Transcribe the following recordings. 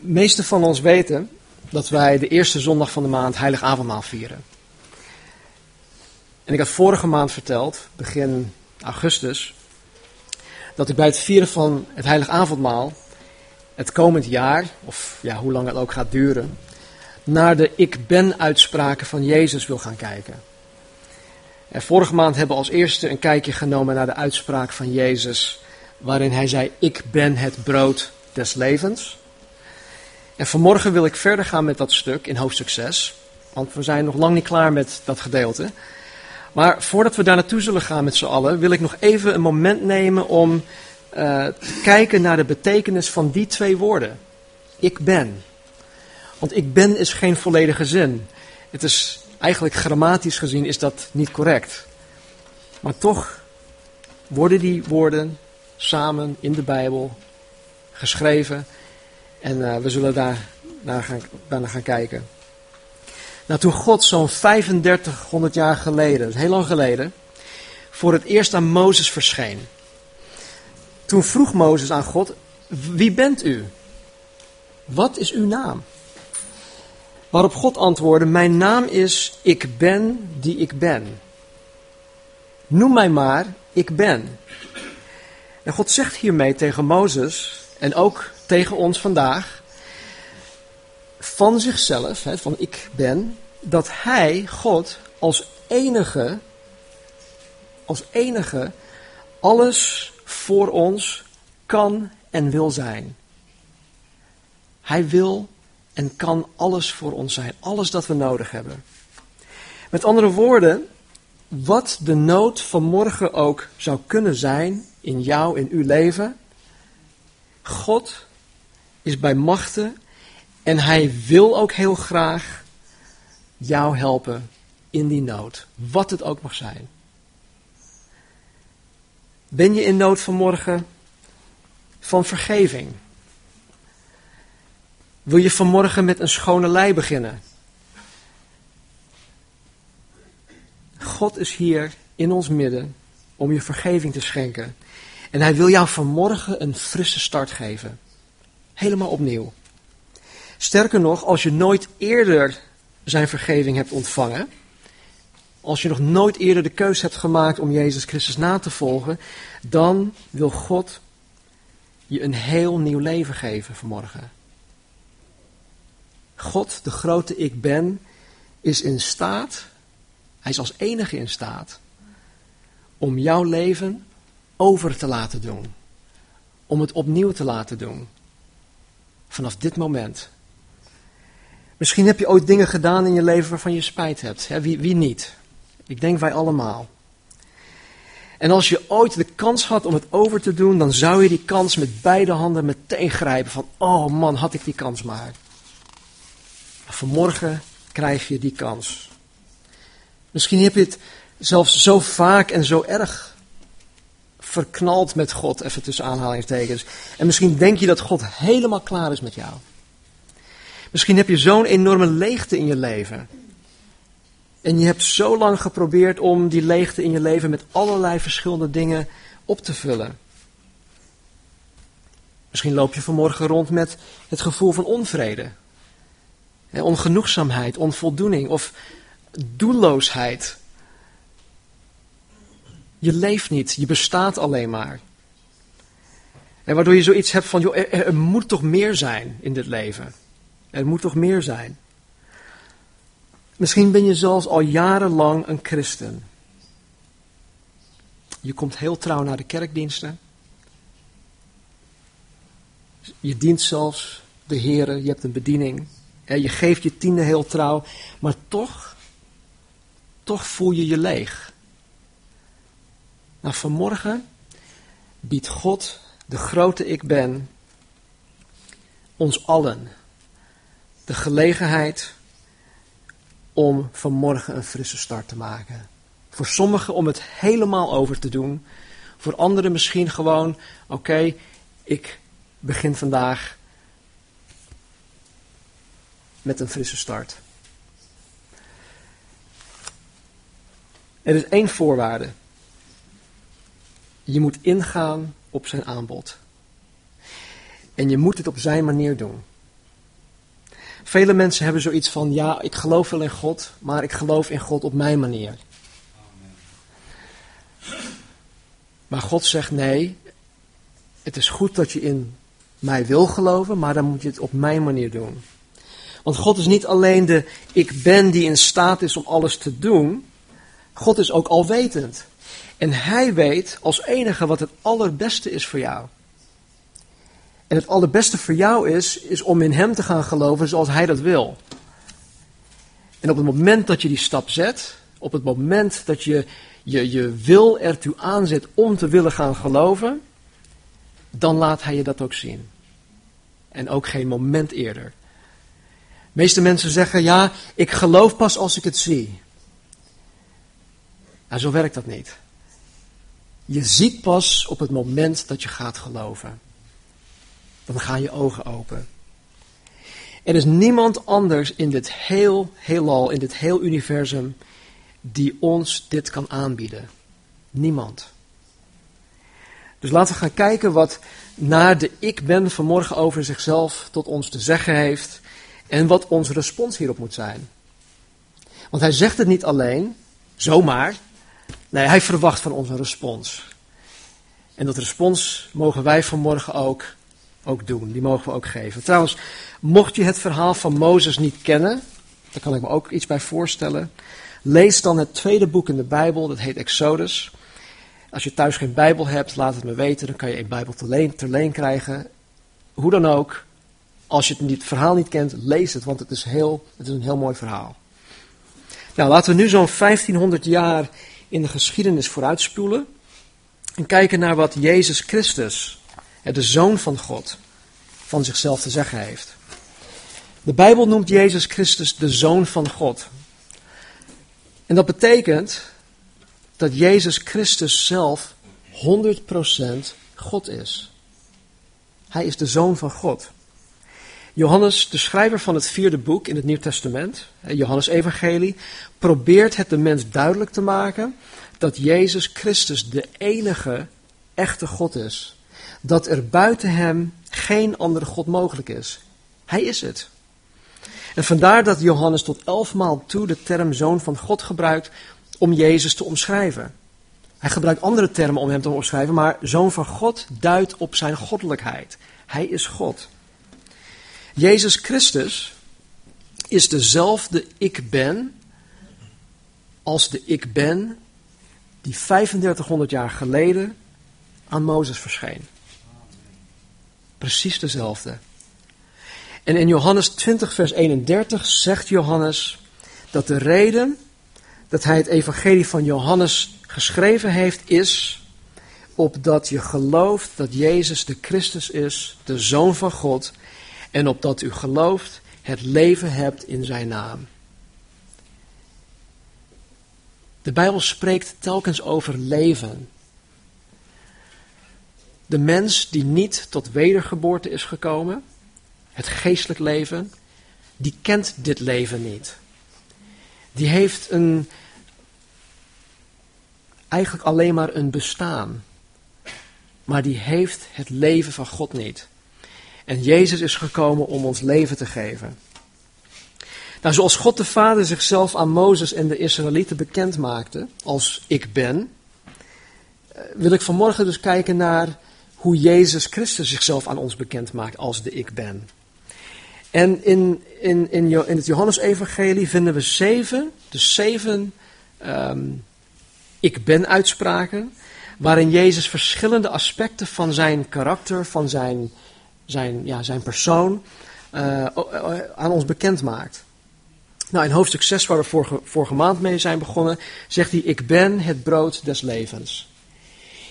meeste van ons weten dat wij de eerste zondag van de maand Heilig Avondmaal vieren. En ik had vorige maand verteld, begin augustus, dat ik bij het vieren van het Heilig Avondmaal het komend jaar, of ja, hoe lang het ook gaat duren, naar de ik ben uitspraken van Jezus wil gaan kijken. En vorige maand hebben we als eerste een kijkje genomen naar de uitspraak van Jezus, waarin hij zei: Ik ben het brood des levens. En vanmorgen wil ik verder gaan met dat stuk in hoofdstuk 6, want we zijn nog lang niet klaar met dat gedeelte. Maar voordat we daar naartoe zullen gaan met z'n allen, wil ik nog even een moment nemen om uh, te kijken naar de betekenis van die twee woorden. Ik ben. Want ik ben is geen volledige zin. Het is eigenlijk grammatisch gezien is dat niet correct. Maar toch worden die woorden samen in de Bijbel geschreven. En uh, we zullen daar naar gaan, daarna gaan kijken. Nou, toen God zo'n 3500 jaar geleden, heel lang geleden, voor het eerst aan Mozes verscheen. Toen vroeg Mozes aan God, wie bent u? Wat is uw naam? Waarop God antwoordde, mijn naam is ik ben die ik ben. Noem mij maar, ik ben. En God zegt hiermee tegen Mozes en ook tegen ons vandaag, van zichzelf, van ik ben, dat hij, God, als enige, als enige, alles voor ons kan en wil zijn. Hij wil en kan alles voor ons zijn, alles dat we nodig hebben. Met andere woorden, wat de nood van morgen ook zou kunnen zijn in jou, in uw leven, God is bij machten en hij wil ook heel graag jou helpen in die nood, wat het ook mag zijn. Ben je in nood vanmorgen van vergeving? Wil je vanmorgen met een schone lei beginnen? God is hier in ons midden om je vergeving te schenken. En hij wil jou vanmorgen een frisse start geven. Helemaal opnieuw. Sterker nog, als je nooit eerder zijn vergeving hebt ontvangen, als je nog nooit eerder de keus hebt gemaakt om Jezus Christus na te volgen, dan wil God je een heel nieuw leven geven vanmorgen. God, de grote ik ben, is in staat, hij is als enige in staat, om jouw leven over te laten doen. Om het opnieuw te laten doen. Vanaf dit moment. Misschien heb je ooit dingen gedaan in je leven waarvan je spijt hebt. Wie, wie niet? Ik denk wij allemaal. En als je ooit de kans had om het over te doen, dan zou je die kans met beide handen meteen grijpen. Van, oh man, had ik die kans maar. Vanmorgen krijg je die kans. Misschien heb je het zelfs zo vaak en zo erg verknald met God, even tussen aanhalingstekens. En misschien denk je dat God helemaal klaar is met jou. Misschien heb je zo'n enorme leegte in je leven. En je hebt zo lang geprobeerd om die leegte in je leven met allerlei verschillende dingen op te vullen. Misschien loop je vanmorgen rond met het gevoel van onvrede. Ongenoegzaamheid, onvoldoening of doelloosheid. Je leeft niet, je bestaat alleen maar. En waardoor je zoiets hebt van, joh, er, moet toch meer zijn in dit leven. Er moet toch meer zijn. Misschien ben je zelfs al jarenlang een christen. Je komt heel trouw naar de kerkdiensten. Je dient zelfs de Heer, je hebt een bediening. Je geeft je tiende heel trouw, maar toch, toch voel je je leeg. Nou, vanmorgen biedt God, de grote ik ben, ons allen de gelegenheid om vanmorgen een frisse start te maken. Voor sommigen om het helemaal over te doen. Voor anderen misschien gewoon, oké, ik begin vandaag met een frisse start. Er is één voorwaarde. Je moet ingaan op zijn aanbod. En je moet het op zijn manier doen. Vele mensen hebben zoiets van, ja, ik geloof wel in God, maar ik geloof in God op mijn manier. Maar God zegt nee, het is goed dat je in mij wil geloven, maar dan moet je het op mijn manier doen. Want God is niet alleen de ik ben die in staat is om alles te doen. God is ook alwetend. En hij weet als enige wat het allerbeste is voor jou. En het allerbeste voor jou is, is om in hem te gaan geloven zoals hij dat wil. En op het moment dat je die stap zet, op het moment dat je je, je wil ertoe aanzet om te willen gaan geloven, dan laat hij je dat ook zien. En ook geen moment eerder. De meeste mensen zeggen, ja, ik geloof pas als ik het zie. Nou, zo werkt dat niet. Je ziet pas op het moment dat je gaat geloven. Dan gaan je ogen open. Er is niemand anders in dit heel heelal, in dit heel universum, die ons dit kan aanbieden. Niemand. Dus laten we gaan kijken wat naar de ik ben vanmorgen over zichzelf tot ons te zeggen heeft en wat onze respons hierop moet zijn. Want hij zegt het niet alleen, zomaar. Nee, hij verwacht van ons een respons. En dat respons mogen wij vanmorgen ook, ook doen. Die mogen we ook geven. Trouwens, mocht je het verhaal van Mozes niet kennen, daar kan ik me ook iets bij voorstellen. Lees dan het tweede boek in de Bijbel, dat heet Exodus. Als je thuis geen Bijbel hebt, laat het me weten. Dan kan je een Bijbel te leen, leen krijgen. Hoe dan ook, als je het, niet, het verhaal niet kent, lees het, want het is, heel, het is een heel mooi verhaal. Nou, laten we nu zo'n 1500 jaar in de geschiedenis vooruitspoelen. En kijken naar wat Jezus Christus, de Zoon van God, van zichzelf te zeggen heeft. De Bijbel noemt Jezus Christus de Zoon van God. En dat betekent dat Jezus Christus zelf 100% God is. Hij is de Zoon van God. Johannes, de schrijver van het vierde boek in het Nieuw Testament, Johannes Evangelie, probeert het de mens duidelijk te maken dat Jezus Christus de enige echte God is. Dat er buiten hem geen andere God mogelijk is. Hij is het. En vandaar dat Johannes tot elfmaal toe de term zoon van God gebruikt om Jezus te omschrijven. Hij gebruikt andere termen om hem te omschrijven, maar zoon van God duidt op zijn goddelijkheid. Hij is God. Jezus Christus is dezelfde ik ben als de ik ben die 3500 jaar geleden aan Mozes verscheen. Precies dezelfde. En in Johannes 20, vers 31 zegt Johannes dat de reden dat hij het evangelie van Johannes geschreven heeft is opdat je gelooft dat Jezus de Christus is, de Zoon van God, en opdat u gelooft het leven hebt in zijn naam. De Bijbel spreekt telkens over leven. De mens die niet tot wedergeboorte is gekomen, het geestelijk leven, die kent dit leven niet. Die heeft een, eigenlijk alleen maar een bestaan. Maar die heeft het leven van God niet. En Jezus is gekomen om ons leven te geven. Nou, zoals God de Vader zichzelf aan Mozes en de Israëlieten bekend maakte als ik ben, eh, wil ik vanmorgen dus kijken naar hoe Jezus Christus zichzelf aan ons bekend maakt als de ik ben. En in, in, in, in het Johannesevangelie vinden we zeven, dus zeven um, ik ben uitspraken, waarin Jezus verschillende aspecten van zijn karakter, van zijn, zijn, ja, zijn persoon, uh, aan ons bekend maakt. Nou, in hoofdstuk 6, waar we vorige, vorige maand mee zijn begonnen, zegt hij: Ik ben het brood des levens.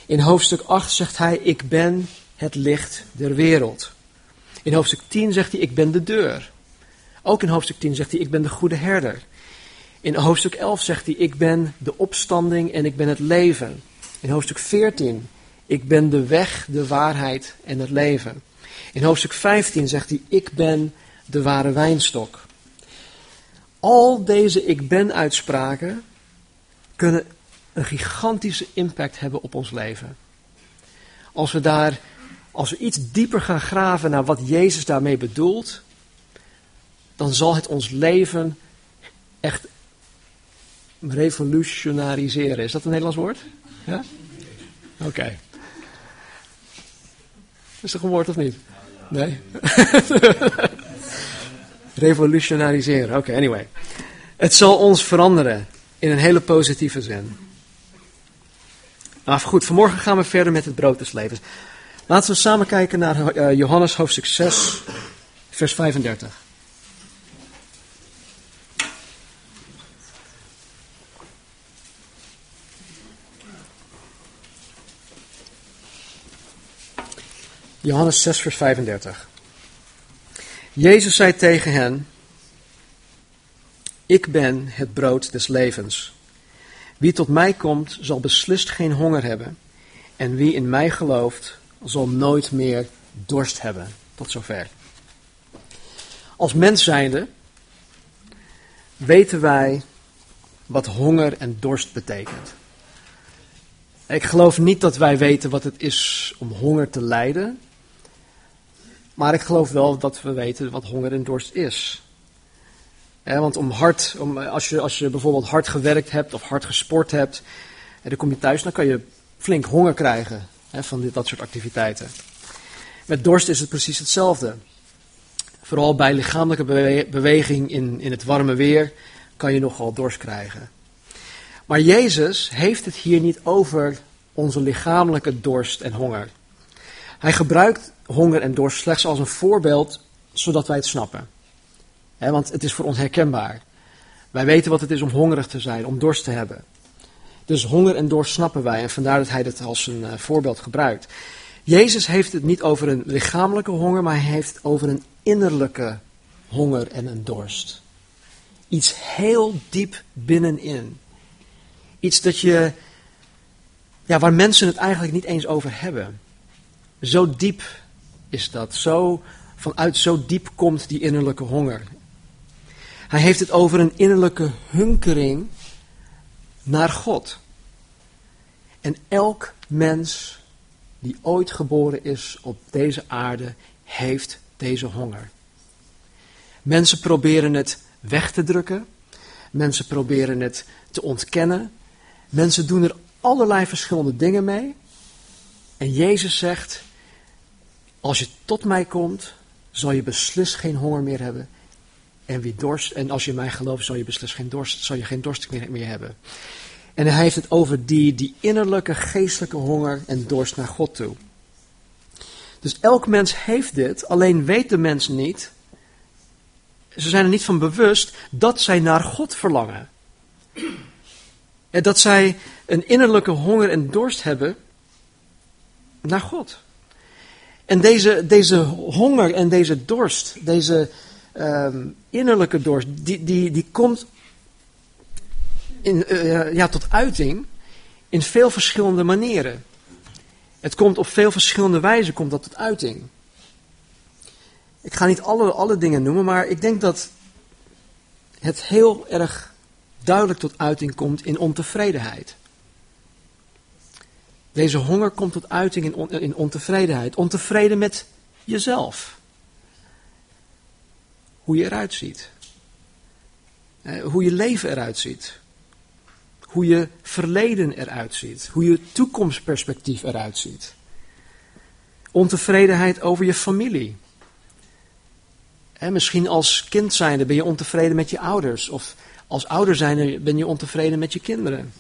In hoofdstuk 8 zegt hij: Ik ben het licht der wereld. In hoofdstuk 10 zegt hij: Ik ben de deur. Ook in hoofdstuk 10 zegt hij: Ik ben de goede herder. In hoofdstuk 11 zegt hij: Ik ben de opstanding en ik ben het leven. In hoofdstuk 14: Ik ben de weg, de waarheid en het leven. In hoofdstuk 15 zegt hij: Ik ben de ware wijnstok. Al deze ik ben uitspraken kunnen een gigantische impact hebben op ons leven. Als we daar, als we iets dieper gaan graven naar wat Jezus daarmee bedoelt, dan zal het ons leven echt revolutionariseren. Is dat een Nederlands woord? Ja? Oké. Is dat een woord of niet? Nee? Revolutionariseren. Oké, anyway. Het zal ons veranderen in een hele positieve zin. Nou goed, vanmorgen gaan we verder met het brood des levens. Laten we samen kijken naar eh, Johannes hoofdstuk 6, vers 35. Johannes 6, vers 35. Jezus zei tegen hen: Ik ben het brood des levens. Wie tot mij komt, zal beslist geen honger hebben. En wie in mij gelooft, zal nooit meer dorst hebben. Tot zover. Als mens zijnde weten wij wat honger en dorst betekent. Ik geloof niet dat wij weten wat het is om honger te lijden. Maar ik geloof wel dat we weten wat honger en dorst is. want om hard, om, als, je, als je bijvoorbeeld hard gewerkt hebt of hard gesport hebt, en dan kom je thuis, dan kan je flink honger krijgen van dit, dat soort activiteiten. Met dorst is het precies hetzelfde. Vooral bij lichamelijke beweging in, in het warme weer kan je nogal dorst krijgen. Maar Jezus heeft het hier niet over onze lichamelijke dorst en honger. Hij gebruikt honger en dorst slechts als een voorbeeld, zodat wij het snappen. want het is voor ons herkenbaar. Wij weten wat het is om hongerig te zijn, om dorst te hebben. Dus honger en dorst snappen wij en vandaar dat hij het als een uh, voorbeeld gebruikt. Jezus heeft het niet over een lichamelijke honger, maar hij heeft het over een innerlijke honger en een dorst. Iets heel diep binnenin. Iets dat je, ja, waar mensen het eigenlijk niet eens over hebben. Zo diep is dat. Zo, vanuit zo diep komt die innerlijke honger. Hij heeft het over een innerlijke hunkering naar God. En elk mens die ooit geboren is op deze aarde, heeft deze honger. Mensen proberen het weg te drukken. Mensen proberen het te ontkennen. Mensen doen er allerlei verschillende dingen mee. En Jezus zegt: als je tot mij komt, zal je beslist geen honger meer hebben. En, wie dorst, en als je mij gelooft, zal je beslist geen dorst, zal je geen dorst meer, meer hebben. En hij heeft het over die, die innerlijke geestelijke honger en dorst naar God toe. Dus elk mens heeft dit, alleen weet de mens niet, ze zijn er niet van bewust, dat zij naar God verlangen. En dat zij een innerlijke honger en dorst hebben naar God. En deze, deze honger en deze dorst, deze ehm, innerlijke dorst, die, die, die komt in, uh, ja, tot uiting in veel verschillende manieren. Het komt op veel verschillende wijzen komt dat tot uiting. Ik ga niet alle, alle dingen noemen, maar ik denk dat het heel erg duidelijk tot uiting komt in ontevredenheid. Deze honger komt tot uiting in, in ontevredenheid. Ontevreden met jezelf. Hoe je eruit ziet. Eh, hoe je leven eruit ziet. Hoe je verleden eruit ziet. Hoe je toekomstperspectief eruit ziet. Ontevredenheid over je familie. misschien als kind zijnde ben je ontevreden met je ouders. Of als ouder zijnde ben je ontevreden met je kinderen.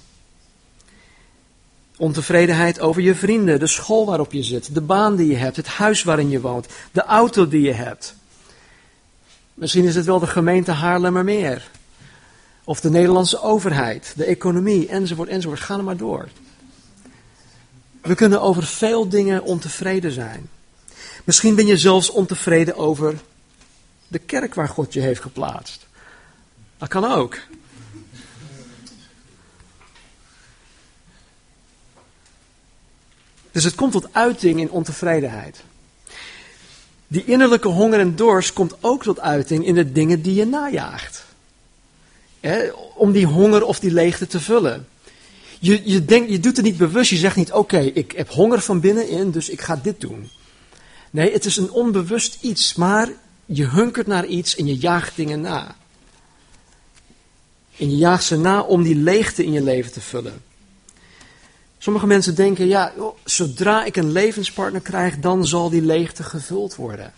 Ontevredenheid over je vrienden, de school waarop je zit, de baan die je hebt, het huis waarin je woont, de auto die je hebt. Misschien is het wel de gemeente Haarlemmermeer. Of de Nederlandse overheid, de economie, enzovoort, enzovoort. Ga er maar door. We kunnen over veel dingen ontevreden zijn. Misschien ben je zelfs ontevreden over de kerk waar God je heeft geplaatst. Dat kan ook. Dus het komt tot uiting in ontevredenheid. Die innerlijke honger en dorst komt ook tot uiting in de dingen die je najaagt. om die honger of die leegte te vullen. Je, je, denkt, je doet het niet bewust, je zegt niet: Oké, ik heb honger van binnenin, dus ik ga dit doen. Nee, het is een onbewust iets, maar je hunkert naar iets en je jaagt dingen na. En je jaagt ze na om die leegte in je leven te vullen. Sommige mensen denken, ja, zodra ik een levenspartner krijg, dan zal die leegte gevuld worden.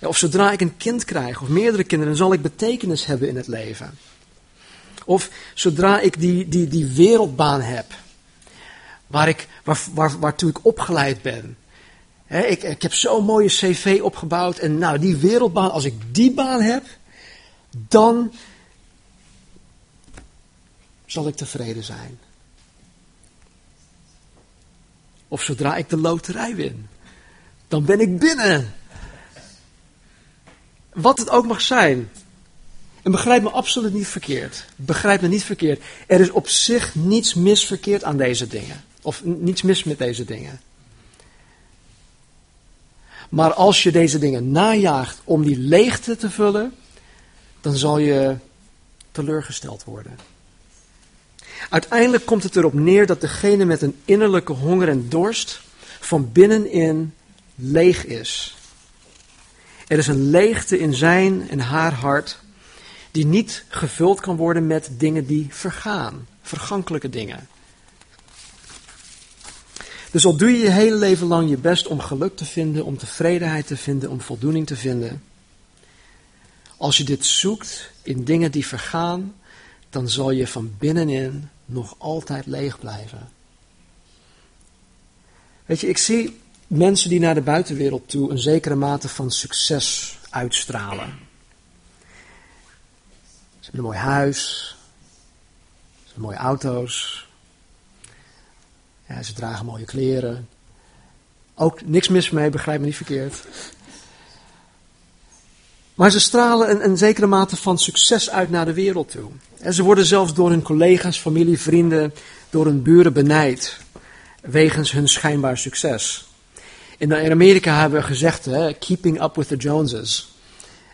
of zodra ik een kind krijg, of meerdere kinderen, dan zal ik betekenis hebben in het leven. Of zodra ik die, die, die wereldbaan heb, waar ik, waar, waar, waartoe ik opgeleid ben. ik, ik heb zo'n mooie cv opgebouwd en nou, die wereldbaan, als ik die baan heb, dan zal ik tevreden zijn. Of zodra ik de loterij win, dan ben ik binnen. Wat het ook mag zijn. En begrijp me absoluut niet verkeerd. Begrijp me niet verkeerd. Er is op zich niets misverkeerd aan deze dingen. Of niets mis met deze dingen. Maar als je deze dingen najaagt om die leegte te vullen, dan zal je teleurgesteld worden. Uiteindelijk komt het erop neer dat degene met een innerlijke honger en dorst van binnenin leeg is. Er is een leegte in zijn en haar hart die niet gevuld kan worden met dingen die vergaan, vergankelijke dingen. Dus al doe je je hele leven lang je best om geluk te vinden, om tevredenheid te vinden, om voldoening te vinden. Als je dit zoekt in dingen die vergaan, dan zal je van binnenin nog altijd leeg blijven. Weet je, ik zie mensen die naar de buitenwereld toe een zekere mate van succes uitstralen. Ze hebben een mooi huis, ze hebben mooie auto's, ja, ze dragen mooie kleren. Ook niks mis mee, begrijp me niet verkeerd. Maar ze stralen een, zekere mate van succes uit naar de wereld toe. En ze worden zelfs door hun collega's, familie, vrienden, door hun buren benijd. Wegens hun schijnbaar succes. In Amerika hebben we gezegd, hè, keeping up with the Joneses.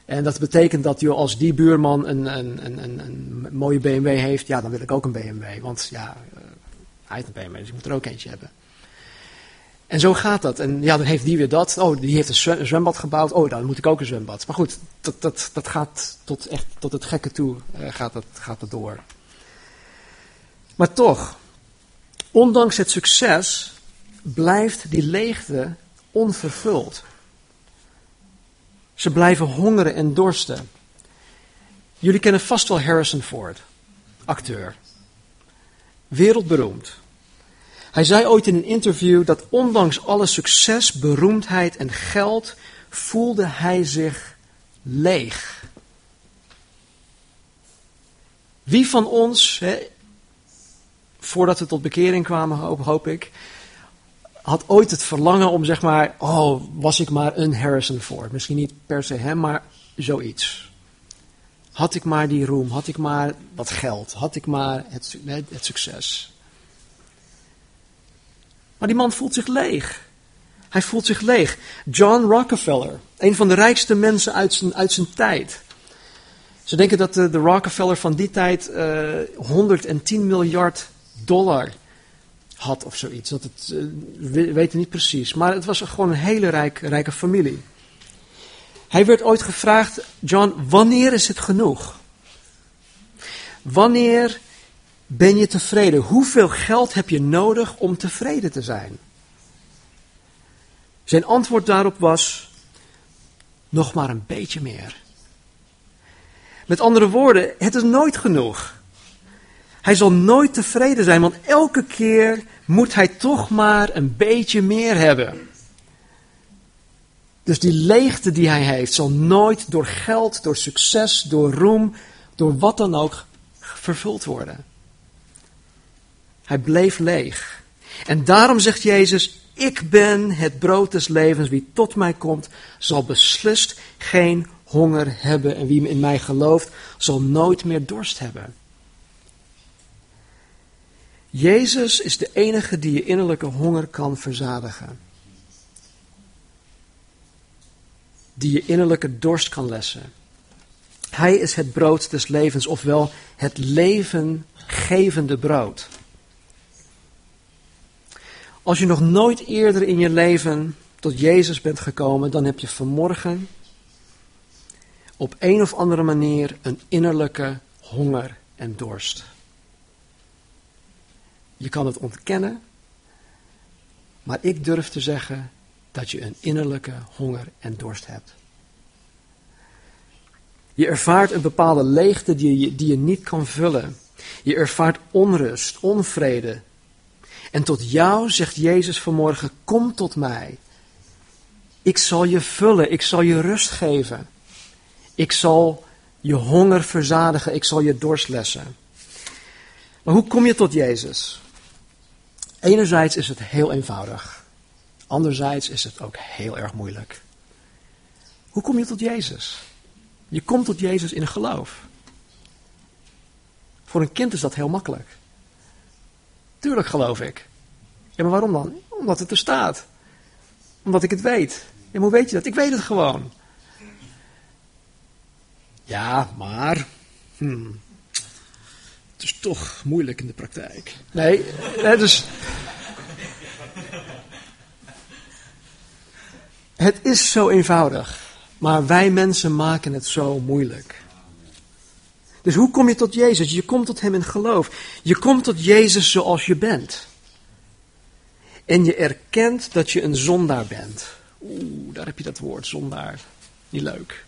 En dat betekent dat joh, als die buurman een, een, een, een, mooie BMW heeft, ja, dan wil ik ook een BMW. Want ja, eh, hij heeft een BMW, dus ik moet er ook eentje hebben. En zo gaat dat. En ja, dan heeft die weer dat. Oh, die heeft een zwembad gebouwd. Oh, dan moet ik ook een zwembad. Maar goed, dat, dat, dat gaat tot, echt, tot het gekke toe uh, gaat, dat, gaat dat door. Maar toch, ondanks het succes, blijft die leegte onvervuld. Ze blijven hongeren en dorsten. Jullie kennen vast wel Harrison Ford, acteur. Wereldberoemd. Hij zei ooit in een interview dat ondanks alle succes, beroemdheid en geld voelde hij zich leeg. Wie van ons, hè, voordat we tot bekering kwamen, hoop, hoop ik, had ooit het verlangen om zeg maar, oh, was ik maar een Harrison Ford. Misschien niet per se hem, maar zoiets. Had ik maar die roem, had ik maar wat geld, had ik maar het, het succes. Maar die man voelt zich leeg. Hij voelt zich leeg. John Rockefeller, een van de rijkste mensen uit zijn, uit zijn tijd. Ze denken dat de, de Rockefeller van die tijd uh, eh, 110 miljard dollar had of zoiets. Dat het, uh, we weten niet precies. Maar het was gewoon een hele rijk, rijke familie. Hij werd ooit gevraagd, John, wanneer is het genoeg? Wanneer ben je tevreden? Hoeveel geld heb je nodig om tevreden te zijn? Zijn antwoord daarop was: nog maar een beetje meer. Met andere woorden, het is nooit genoeg. Hij zal nooit tevreden zijn, want elke keer moet hij toch maar een beetje meer hebben. Dus die leegte die hij heeft, zal nooit door geld, door succes, door roem, door wat dan ook vervuld worden. Hij bleef leeg. En daarom zegt Jezus, ik ben het brood des levens. Wie tot mij komt, zal beslist geen honger hebben. En wie in mij gelooft, zal nooit meer dorst hebben. Jezus is de enige die je innerlijke honger kan verzadigen. Die je innerlijke dorst kan lessen. Hij is het brood des levens, ofwel het levengevende brood. Als je nog nooit eerder in je leven tot Jezus bent gekomen, dan heb je vanmorgen op een of andere manier een innerlijke honger en dorst. Je kan het ontkennen, maar ik durf te zeggen dat je een innerlijke honger en dorst hebt. Je ervaart een bepaalde leegte die je, die je niet kan vullen. Je ervaart onrust, onvrede. En tot jou zegt Jezus vanmorgen: Kom tot mij. Ik zal je vullen, ik zal je rust geven. Ik zal je honger verzadigen, ik zal je dorst lessen. Maar hoe kom je tot Jezus? Enerzijds is het heel eenvoudig. Anderzijds is het ook heel erg moeilijk. Hoe kom je tot Jezus? Je komt tot Jezus in geloof. Voor een kind is dat heel makkelijk. Tuurlijk geloof ik. Ja, maar waarom dan? Omdat het er staat. Omdat ik het weet. En hoe weet je dat? Ik weet het gewoon. Ja, maar. Hmm, het is toch moeilijk in de praktijk. Nee, dus. Het is zo eenvoudig. Maar wij mensen maken het zo moeilijk. Dus hoe kom je tot Jezus? Je komt tot Hem in geloof. Je komt tot Jezus zoals je bent. En je erkent dat je een zondaar bent. Oeh, daar heb je dat woord, zondaar. Niet leuk.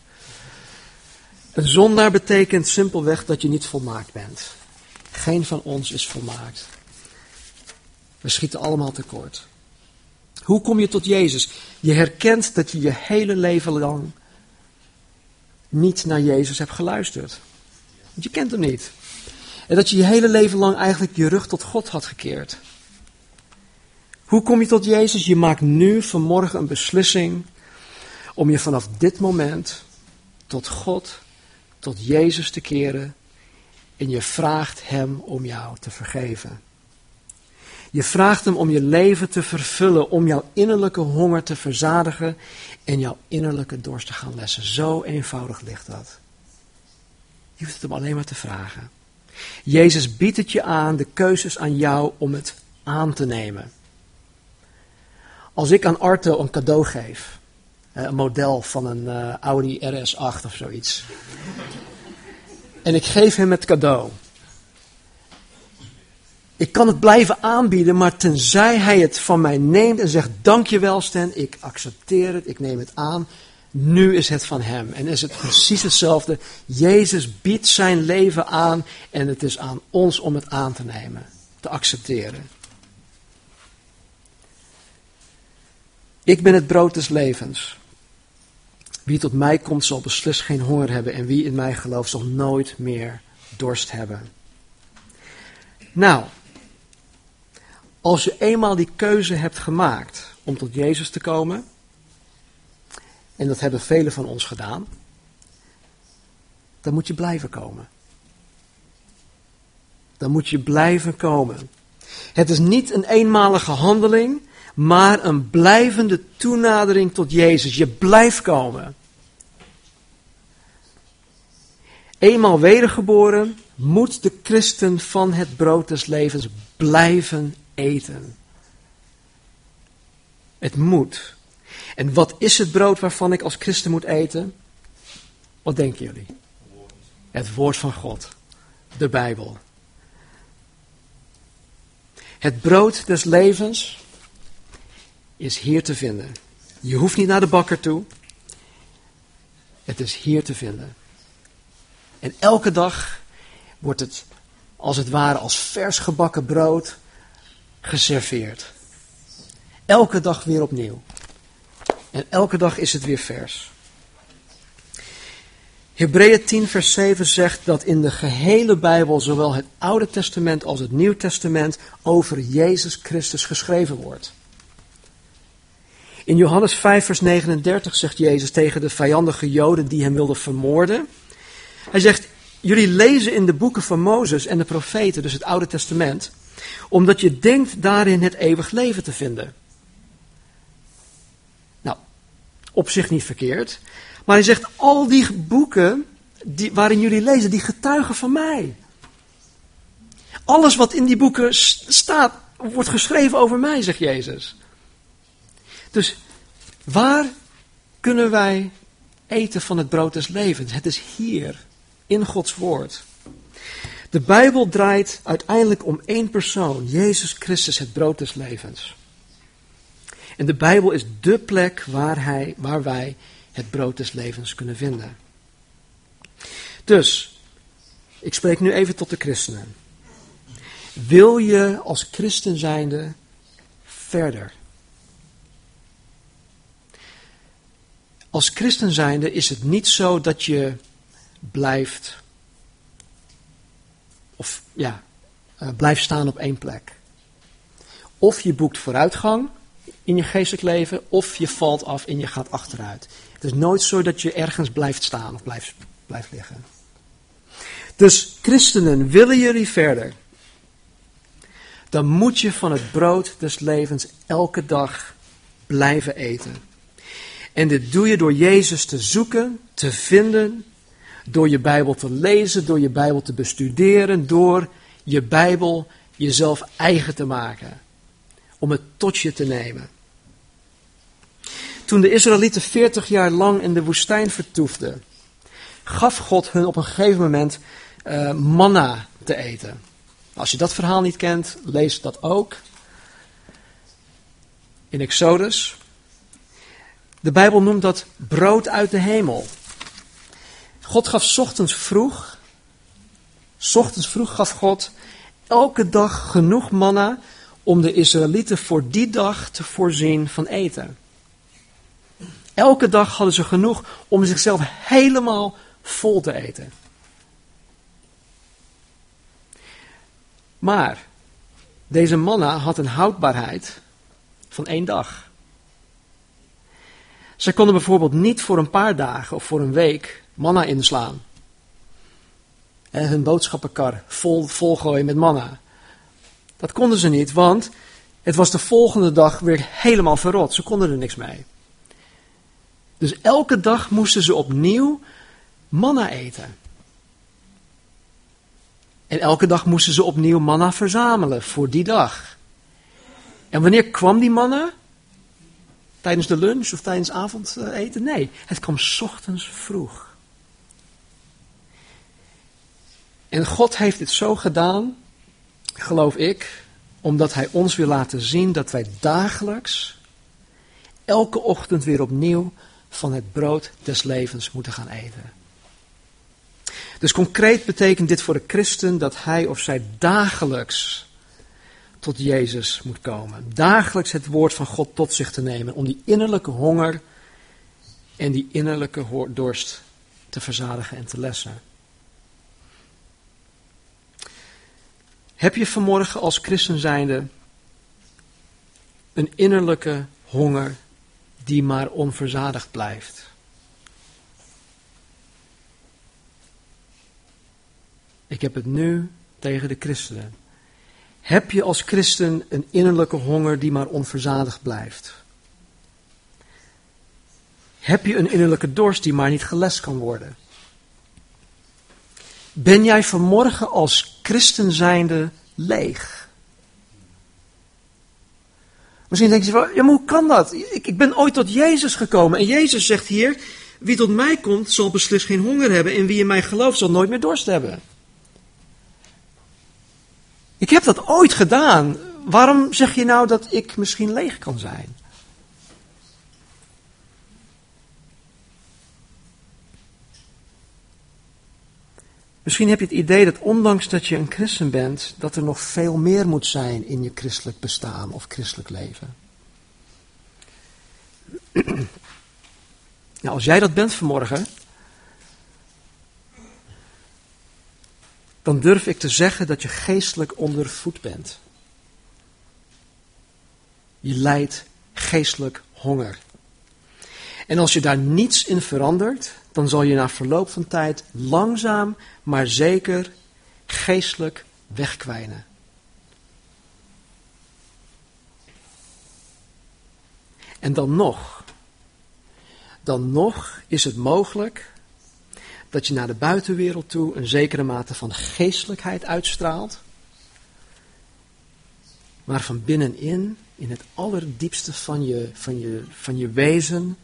Een zondaar betekent simpelweg dat je niet volmaakt bent. Geen van ons is volmaakt. We schieten allemaal tekort. Hoe kom je tot Jezus? Je herkent dat je je hele leven lang niet naar Jezus hebt geluisterd. Want je kent hem niet. En dat je je hele leven lang eigenlijk je rug tot God had gekeerd. Hoe kom je tot Jezus? Je maakt nu vanmorgen een beslissing om je vanaf dit moment tot God, tot Jezus te keren. En je vraagt Hem om jou te vergeven. Je vraagt Hem om je leven te vervullen, om jouw innerlijke honger te verzadigen en jouw innerlijke dorst te gaan lessen. Zo eenvoudig ligt dat. Je hoeft het hem alleen maar te vragen. Jezus biedt het je aan, de keuzes aan jou om het aan te nemen. Als ik aan Arto een cadeau geef, een model van een eh, Audi RS8 of zoiets, en ik geef hem het cadeau. Ik kan het blijven aanbieden, maar tenzij hij het van mij neemt en zegt: Dankjewel, Stan, ik accepteer het, ik neem het aan. Nu is het van hem. En is het precies hetzelfde. Jezus biedt zijn leven aan en het is aan ons om het aan te nemen, te accepteren. Ik ben het brood des levens. Wie tot mij komt zal beslist geen honger hebben en wie in mij gelooft zal nooit meer dorst hebben. Nou, als je eenmaal die keuze hebt gemaakt om tot Jezus te komen, en dat hebben velen van ons gedaan, dan moet je blijven komen. Dan moet je blijven komen. Het is niet een eenmalige handeling, maar een blijvende toenadering tot Jezus. Je blijft komen. Eenmaal wedergeboren moet de christen van het brood des levens blijven eten. Het moet. En wat is het brood waarvan ik als christen moet eten? Wat denken jullie? Het woord van God. De Bijbel. Het brood des levens is hier te vinden. Je hoeft niet naar de bakker toe. Het is hier te vinden. En elke dag wordt het als het ware als vers gebakken brood geserveerd. Elke dag weer opnieuw. En elke dag is het weer vers. Hebreeën 10, vers 7 zegt dat in de gehele Bijbel, zowel het Oude Testament als het Nieuw Testament, over Jezus Christus geschreven wordt. In Johannes 5, vers 39 zegt Jezus tegen de vijandige Joden die hem wilden vermoorden. Hij zegt: Jullie lezen in de boeken van Mozes en de profeten, dus het Oude Testament, omdat je denkt daarin het eeuwig leven te vinden. Nou, op zich niet verkeerd. Maar hij zegt, al die boeken die, waarin jullie lezen, die getuigen van mij. Alles wat in die boeken staat, wordt geschreven over mij, zegt Jezus. Dus waar kunnen wij eten van het brood des levens. Het is hier, in Gods woord. De Bijbel draait uiteindelijk om één persoon, Jezus Christus, het brood des levens. En de Bijbel is dé plek waar, hij, waar wij het brood des levens kunnen vinden. Dus, ik spreek nu even tot de christenen. Wil je als christen zijnde verder? Als christen zijnde is het niet zo dat je blijft, of ja, uh, blijft staan op één plek. Of je boekt vooruitgang in je geestelijk leven, of je valt af en je gaat achteruit. Het is nooit zo dat je ergens blijft staan of blijft, blijft liggen. Dus christenen, willen jullie verder? Dan moet je van het brood des levens elke dag blijven eten. En dit doe je door Jezus te zoeken, te vinden, door je Bijbel te lezen, door je Bijbel te bestuderen, door je Bijbel jezelf eigen te maken. Om het tot je te nemen. Toen de Israëlieten 40 jaar lang in de woestijn vertoefden, gaf God hun op een gegeven moment uh, manna te eten. Als je dat verhaal niet kent, lees dat ook. In Exodus. De Bijbel noemt dat brood uit de hemel. God gaf ochtends vroeg, ochtends vroeg gaf God elke dag genoeg manna om de Israëlieten voor die dag te voorzien van eten. Elke dag hadden ze genoeg om zichzelf helemaal vol te eten. Maar deze manna had een houdbaarheid van één dag. Zij konden bijvoorbeeld niet voor een paar dagen of voor een week manna inslaan. En hun boodschappenkar vol, volgooien met manna. Dat konden ze niet, want het was de volgende dag weer helemaal verrot. Ze konden er niks mee. Dus elke dag moesten ze opnieuw manna eten. En elke dag moesten ze opnieuw manna verzamelen voor die dag. En wanneer kwam die manna? Tijdens de lunch of tijdens avondeten? Nee, het kwam ochtends vroeg. En God heeft dit zo gedaan, geloof ik, omdat Hij ons wil laten zien dat wij dagelijks, elke ochtend weer opnieuw van het brood des levens moeten gaan eten. Dus concreet betekent dit voor de christen dat hij of zij dagelijks tot Jezus moet komen. Dagelijks het woord van God tot zich te nemen om die innerlijke honger en die innerlijke dorst te verzadigen en te lessen. Heb je vanmorgen als christen zijnde een innerlijke honger die maar onverzadigd blijft? Ik heb het nu tegen de christenen. Heb je als christen een innerlijke honger die maar onverzadigd blijft? Heb je een innerlijke dorst die maar niet gelest kan worden? Ben jij vanmorgen als christen zijnde leeg? Misschien denk je wel, ja, maar hoe kan dat? Ik, ik ben ooit tot Jezus gekomen en Jezus zegt hier, wie tot mij komt zal beslist geen honger hebben en wie in mij gelooft zal nooit meer dorst hebben. Ik heb dat ooit gedaan. Waarom zeg je nou dat ik misschien leeg kan zijn? Misschien heb je het idee dat ondanks dat je een christen bent, dat er nog veel meer moet zijn in je christelijk bestaan of christelijk leven. Nou, als jij dat bent vanmorgen, dan durf ik te zeggen dat je geestelijk ondervoed bent. Je lijdt geestelijk honger. En als je daar niets in verandert, dan zal je na verloop van tijd langzaam, maar zeker geestelijk wegkwijnen. En dan nog, dan nog is het mogelijk dat je naar de buitenwereld toe een zekere mate van geestelijkheid uitstraalt, maar van binnenin, in het allerdiepste van je, van je, van je wezen,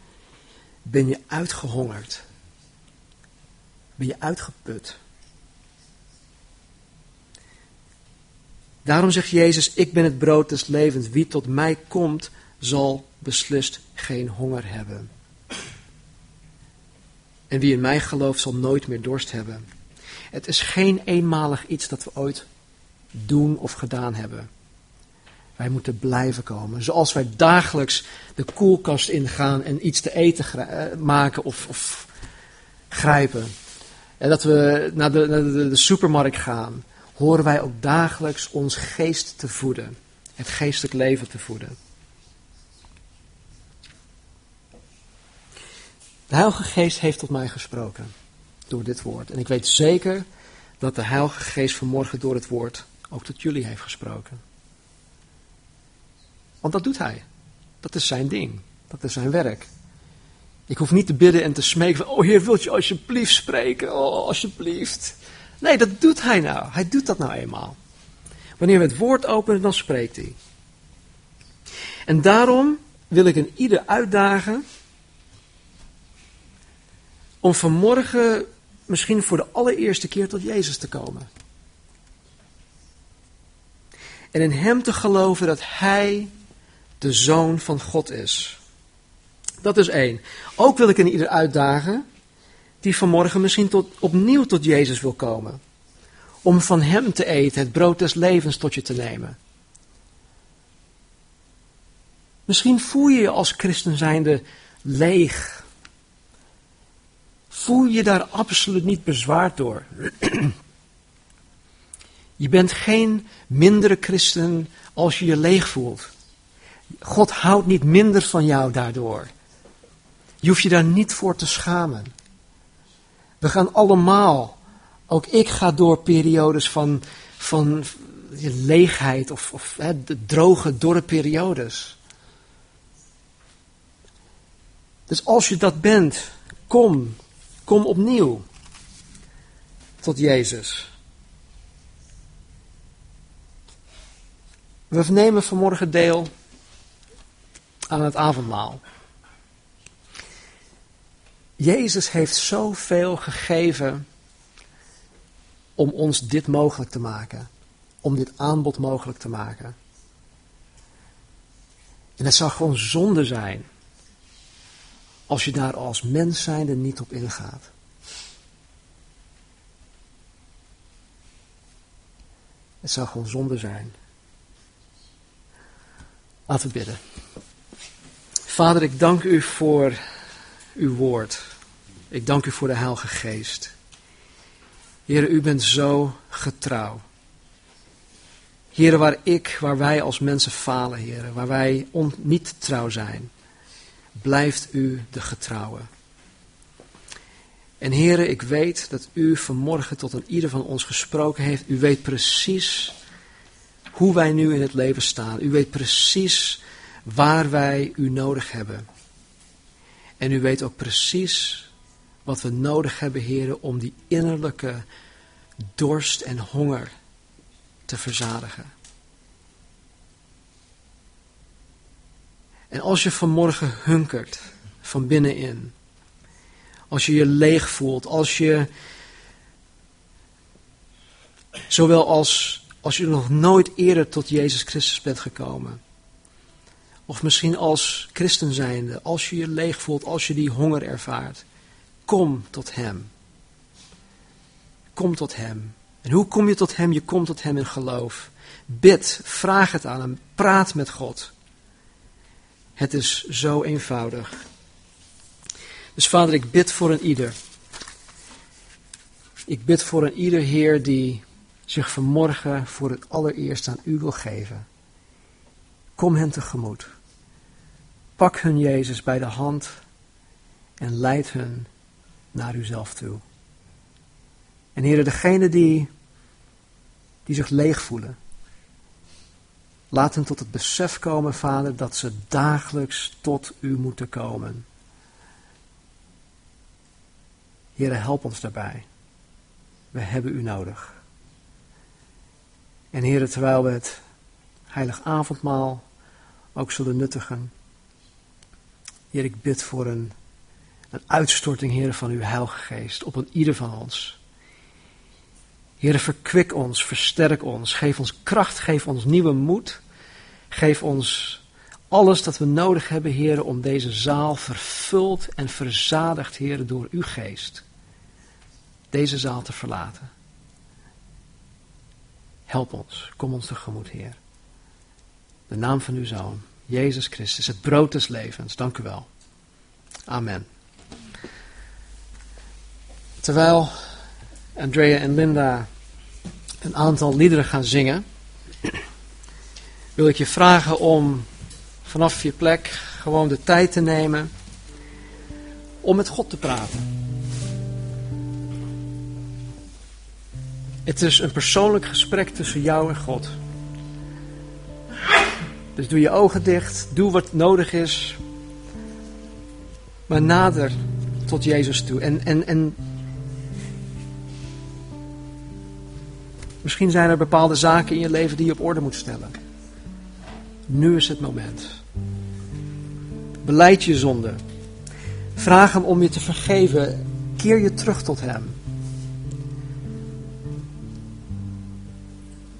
Ben je uitgehongerd? Ben je uitgeput? Daarom zegt Jezus, ik ben het brood des levens. Wie tot mij komt, zal beslist geen honger hebben. En wie in mij gelooft, zal nooit meer dorst hebben. Het is geen eenmalig iets dat we ooit doen of gedaan hebben. Wij moeten blijven komen. Zoals wij dagelijks de koelkast ingaan en iets te eten eh, maken of, of grijpen. En dat we naar de, naar de, supermarkt gaan, horen wij ook dagelijks ons geest te voeden. Het geestelijk leven te voeden. De Heilige Geest heeft tot mij gesproken door dit woord. En ik weet zeker dat de Heilige Geest vanmorgen door het woord ook tot jullie heeft gesproken. Want dat doet hij. Dat is zijn ding. Dat is zijn werk. Ik hoef niet te bidden en te smeken van, oh Heer, wilt je alsjeblieft spreken? Oh, alsjeblieft. Nee, dat doet hij nou. Hij doet dat nou eenmaal. Wanneer we het woord openen, dan spreekt hij. En daarom wil ik een ieder uitdagen om vanmorgen misschien voor de allereerste keer tot Jezus te komen. En in Hem te geloven dat Hij de Zoon van God is. Dat is één. Ook wil ik een ieder uitdagen die vanmorgen misschien tot, opnieuw tot Jezus wil komen. Om van Hem te eten, het brood des levens tot je te nemen. Misschien voel je je als christen zijnde leeg. Voel je daar absoluut niet bezwaard door. Je bent geen mindere christen als je je leeg voelt. God houdt niet minder van jou daardoor. Je hoeft je daar niet voor te schamen. We gaan allemaal, ook ik ga door periodes van, van leegheid of, of hè, de droge, dorre periodes. Dus als je dat bent, kom, kom opnieuw tot Jezus. We nemen vanmorgen deel aan het avondmaal. Jezus heeft zoveel gegeven om ons dit mogelijk te maken. Om dit aanbod mogelijk te maken. En het zou gewoon zonde zijn als je daar als mens zijnde niet op ingaat. Het zou gewoon zonde zijn. Laten we bidden. Vader, ik dank u voor uw woord. Ik dank u voor de Heilige Geest. Heer, u bent zo getrouw. Heren, waar ik, waar wij als mensen falen, heren, waar wij on, niet trouw zijn, blijft u de getrouwe. En heren, ik weet dat u vanmorgen tot een ieder van ons gesproken heeft. U weet precies hoe wij nu in het leven staan. U weet precies waar wij u nodig hebben. En u weet ook precies wat we nodig hebben, heren, om die innerlijke dorst en honger te verzadigen. En als je vanmorgen hunkert van binnenin, als je je leeg voelt, als je zowel als als je nog nooit eerder tot Jezus Christus bent gekomen. Of misschien als christen zijnde, als je je leeg voelt, als je die honger ervaart. Kom tot Hem. Kom tot Hem. En hoe kom je tot Hem? Je komt tot Hem in geloof. Bid, vraag het aan Hem, praat met God. Het is zo eenvoudig. Dus Vader, ik bid voor een ieder. Ik bid voor een ieder Heer die zich vanmorgen voor het allereerst aan u wil geven. Kom hen tegemoet. Pak hun Jezus bij de hand en leid hun naar uzelf toe. En heren, degene die, die zich leeg voelen, laat hen tot het besef komen, Vader, dat ze dagelijks tot u moeten komen. Heren, help ons daarbij. We hebben u nodig. En heren, terwijl we het heilig avondmaal ook zullen nuttigen. Heer, ik bid voor een Een uitstorting, Heer, van uw Heilige Geest op een ieder van ons. Heer, verkwik ons, versterk ons, geef ons kracht, geef ons nieuwe moed. Geef ons alles dat we nodig hebben, Heer, om deze zaal vervuld en verzadigd, Heer, door uw geest, deze zaal te verlaten. Help ons, kom ons tegemoet, Heer. De naam van uw Zoon, Jezus Christus, het brood des levens. Dank u wel. Amen. Terwijl Andrea en Linda een aantal liederen gaan zingen, wil ik je vragen om vanaf je plek gewoon de tijd te nemen om met God te praten. Het is een persoonlijk gesprek tussen jou en God. Dus doe je ogen dicht, doe wat nodig is, maar nader tot Jezus toe. En, en, en misschien zijn er bepaalde zaken in je leven die je op orde moet stellen. Nu is het moment. Beleid je zonde. Vraag hem om je te vergeven. Keer je terug tot hem.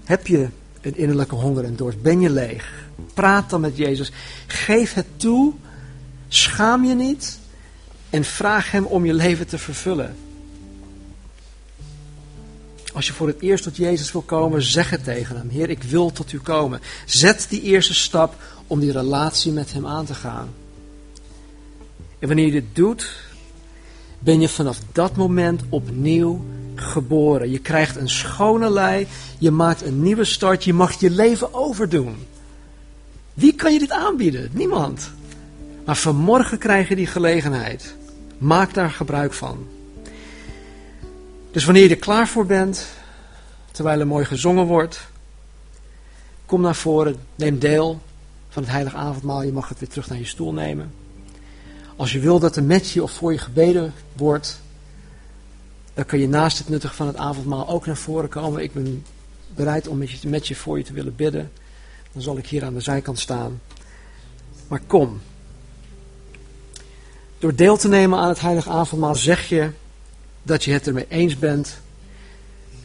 Heb je een innerlijke honger en dorst? Ben je leeg? Praat dan met Jezus. Geef het toe. Schaam je niet. En vraag hem om je leven te vervullen. Als je voor het eerst tot Jezus wil komen, zeg het tegen hem. Heer, ik wil tot u komen. Zet die eerste stap om die relatie met hem aan te gaan. En wanneer je dit doet, ben je vanaf dat moment opnieuw geboren. Je krijgt een schone lei, je maakt een nieuwe start, je mag je leven overdoen. Wie kan je dit aanbieden? Niemand. Maar vanmorgen krijg je die gelegenheid. Maak daar gebruik van. Dus wanneer je er klaar voor bent, terwijl er mooi gezongen wordt, kom naar voren, neem deel van het heilige avondmaal. Je mag het weer terug naar je stoel nemen. Als je wil dat er met je of voor je gebeden wordt, dan kun je naast het nuttig van het avondmaal ook naar voren komen. Ik ben bereid om met je, met je voor je te willen bidden. Dan zal ik hier aan de zijkant staan. Maar kom. Door deel te nemen aan het heilige avondmaal zeg je dat je het ermee eens bent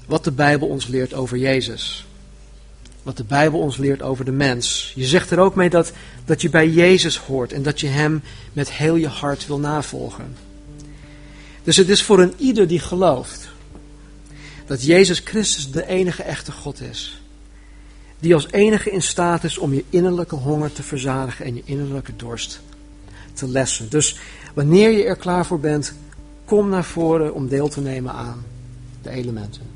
wat de Bijbel ons leert over Jezus. Wat de Bijbel ons leert over de mens. Je zegt er ook mee dat, dat je bij Jezus hoort en dat je Hem met heel je hart wil navolgen. Dus het is voor een ieder die gelooft dat Jezus Christus de enige echte God is. Die als enige in staat is om je innerlijke honger te verzadigen en je innerlijke dorst te lessen. Dus wanneer je er klaar voor bent, kom naar voren om deel te nemen aan de elementen.